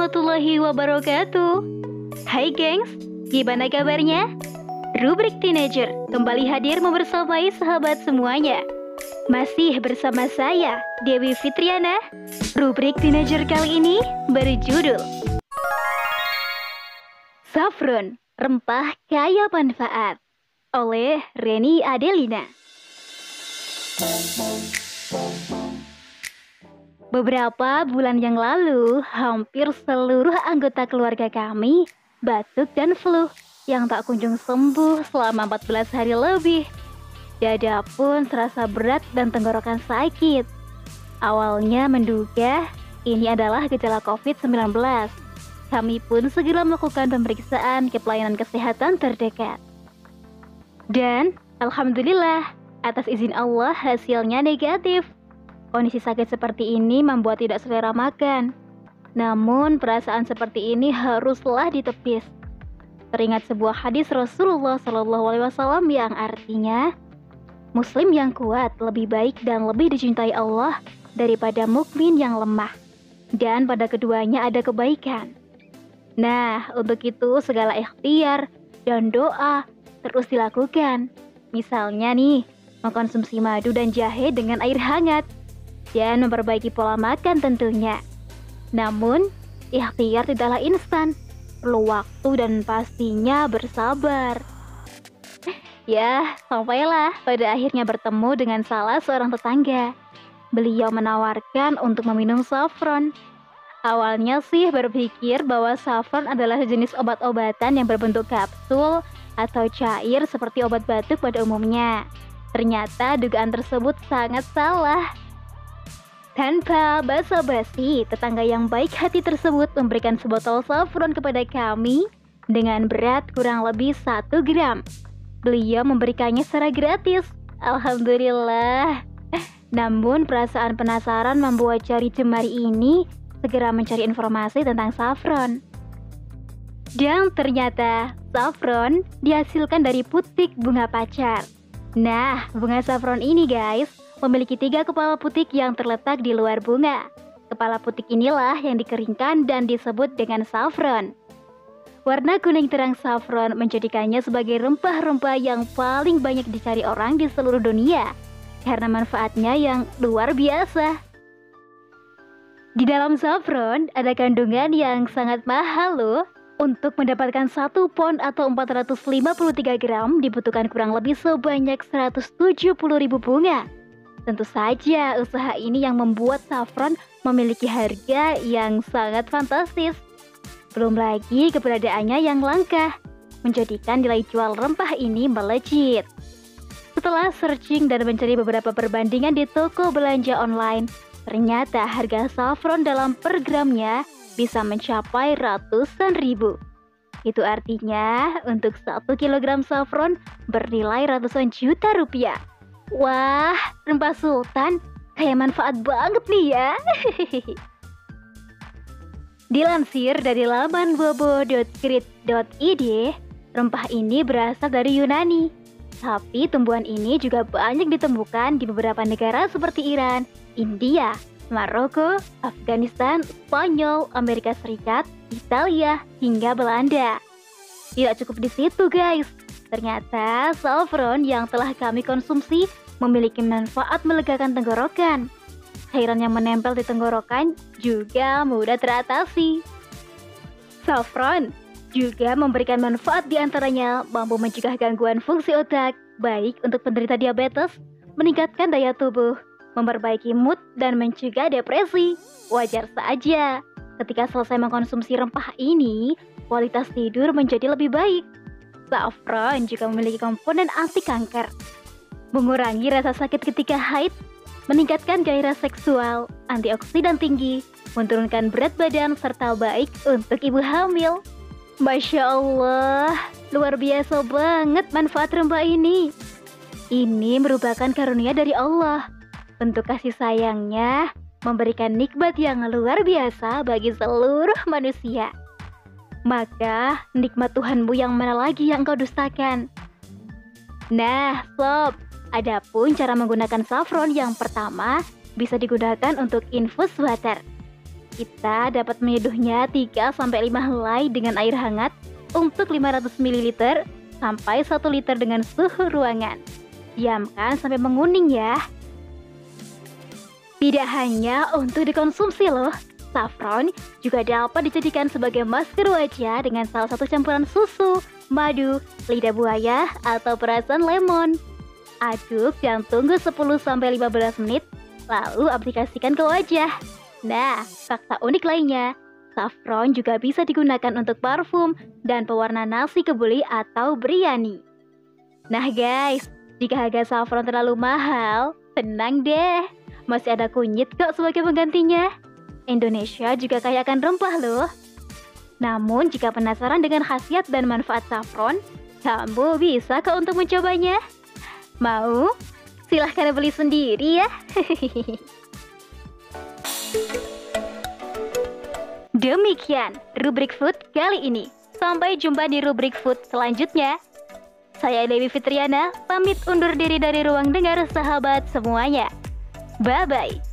warahmatullahi wabarakatuh. Hai gengs, gimana kabarnya? Rubrik Teenager kembali hadir membersamai sahabat semuanya. Masih bersama saya, Dewi Fitriana. Rubrik Teenager kali ini berjudul Saffron, rempah kaya manfaat Oleh Reni Adelina Beberapa bulan yang lalu, hampir seluruh anggota keluarga kami batuk dan flu yang tak kunjung sembuh selama 14 hari lebih. Dada pun terasa berat dan tenggorokan sakit. Awalnya menduga ini adalah gejala COVID-19. Kami pun segera melakukan pemeriksaan ke pelayanan kesehatan terdekat. Dan Alhamdulillah, atas izin Allah hasilnya negatif. Kondisi sakit seperti ini membuat tidak selera makan. Namun perasaan seperti ini haruslah ditepis. Teringat sebuah hadis Rasulullah Wasallam yang artinya, Muslim yang kuat lebih baik dan lebih dicintai Allah daripada mukmin yang lemah. Dan pada keduanya ada kebaikan. Nah, untuk itu segala ikhtiar dan doa terus dilakukan. Misalnya nih, mengkonsumsi madu dan jahe dengan air hangat dan memperbaiki pola makan tentunya. Namun, ikhtiar tidaklah instan, perlu waktu dan pastinya bersabar. Ya, sampailah pada akhirnya bertemu dengan salah seorang tetangga. Beliau menawarkan untuk meminum saffron. Awalnya sih berpikir bahwa saffron adalah jenis obat-obatan yang berbentuk kapsul atau cair seperti obat batuk pada umumnya. Ternyata dugaan tersebut sangat salah. Tanpa basa-basi, tetangga yang baik hati tersebut memberikan sebotol saffron kepada kami dengan berat kurang lebih 1 gram. Beliau memberikannya secara gratis. Alhamdulillah. Namun perasaan penasaran membuat cari jemari ini segera mencari informasi tentang saffron. Dan ternyata saffron dihasilkan dari putik bunga pacar. Nah, bunga saffron ini guys memiliki tiga kepala putik yang terletak di luar bunga. Kepala putik inilah yang dikeringkan dan disebut dengan saffron. Warna kuning terang saffron menjadikannya sebagai rempah-rempah yang paling banyak dicari orang di seluruh dunia karena manfaatnya yang luar biasa. Di dalam saffron ada kandungan yang sangat mahal loh. Untuk mendapatkan satu pon atau 453 gram dibutuhkan kurang lebih sebanyak 170 ribu bunga. Tentu saja usaha ini yang membuat saffron memiliki harga yang sangat fantastis. Belum lagi keberadaannya yang langka, menjadikan nilai jual rempah ini melejit. Setelah searching dan mencari beberapa perbandingan di toko belanja online, ternyata harga saffron dalam per gramnya bisa mencapai ratusan ribu. Itu artinya untuk satu kilogram saffron bernilai ratusan juta rupiah. Wah, rempah sultan kayak manfaat banget nih ya. Dilansir dari laman bobo.grid.id, rempah ini berasal dari Yunani. Tapi tumbuhan ini juga banyak ditemukan di beberapa negara seperti Iran, India, Maroko, Afghanistan, Spanyol, Amerika Serikat, Italia, hingga Belanda. Tidak cukup di situ guys, Ternyata saffron yang telah kami konsumsi memiliki manfaat melegakan tenggorokan. Cairan yang menempel di tenggorokan juga mudah teratasi. Saffron juga memberikan manfaat di antaranya mampu mencegah gangguan fungsi otak, baik untuk penderita diabetes, meningkatkan daya tubuh, memperbaiki mood, dan mencegah depresi. Wajar saja, ketika selesai mengkonsumsi rempah ini, kualitas tidur menjadi lebih baik Saffron juga memiliki komponen anti kanker, mengurangi rasa sakit ketika haid, meningkatkan gairah seksual, antioksidan tinggi, menurunkan berat badan serta baik untuk ibu hamil. Masya Allah, luar biasa banget manfaat rempah ini. Ini merupakan karunia dari Allah. Bentuk kasih sayangnya memberikan nikmat yang luar biasa bagi seluruh manusia maka nikmat Tuhanmu yang mana lagi yang kau dustakan? Nah, sob, adapun cara menggunakan saffron yang pertama bisa digunakan untuk infus water. Kita dapat menyeduhnya 3-5 helai dengan air hangat untuk 500 ml sampai 1 liter dengan suhu ruangan. Diamkan sampai menguning ya. Tidak hanya untuk dikonsumsi loh, saffron juga dapat dijadikan sebagai masker wajah dengan salah satu campuran susu, madu, lidah buaya, atau perasan lemon. Aduk dan tunggu 10-15 menit, lalu aplikasikan ke wajah. Nah, fakta unik lainnya, saffron juga bisa digunakan untuk parfum dan pewarna nasi kebuli atau biryani. Nah guys, jika harga saffron terlalu mahal, tenang deh, masih ada kunyit kok sebagai penggantinya. Indonesia juga kaya akan rempah loh. Namun jika penasaran dengan khasiat dan manfaat saffron, kamu bisa kok untuk mencobanya. Mau? Silahkan beli sendiri ya. Demikian rubrik food kali ini. Sampai jumpa di rubrik food selanjutnya. Saya Dewi Fitriana, pamit undur diri dari ruang dengar sahabat semuanya. Bye-bye.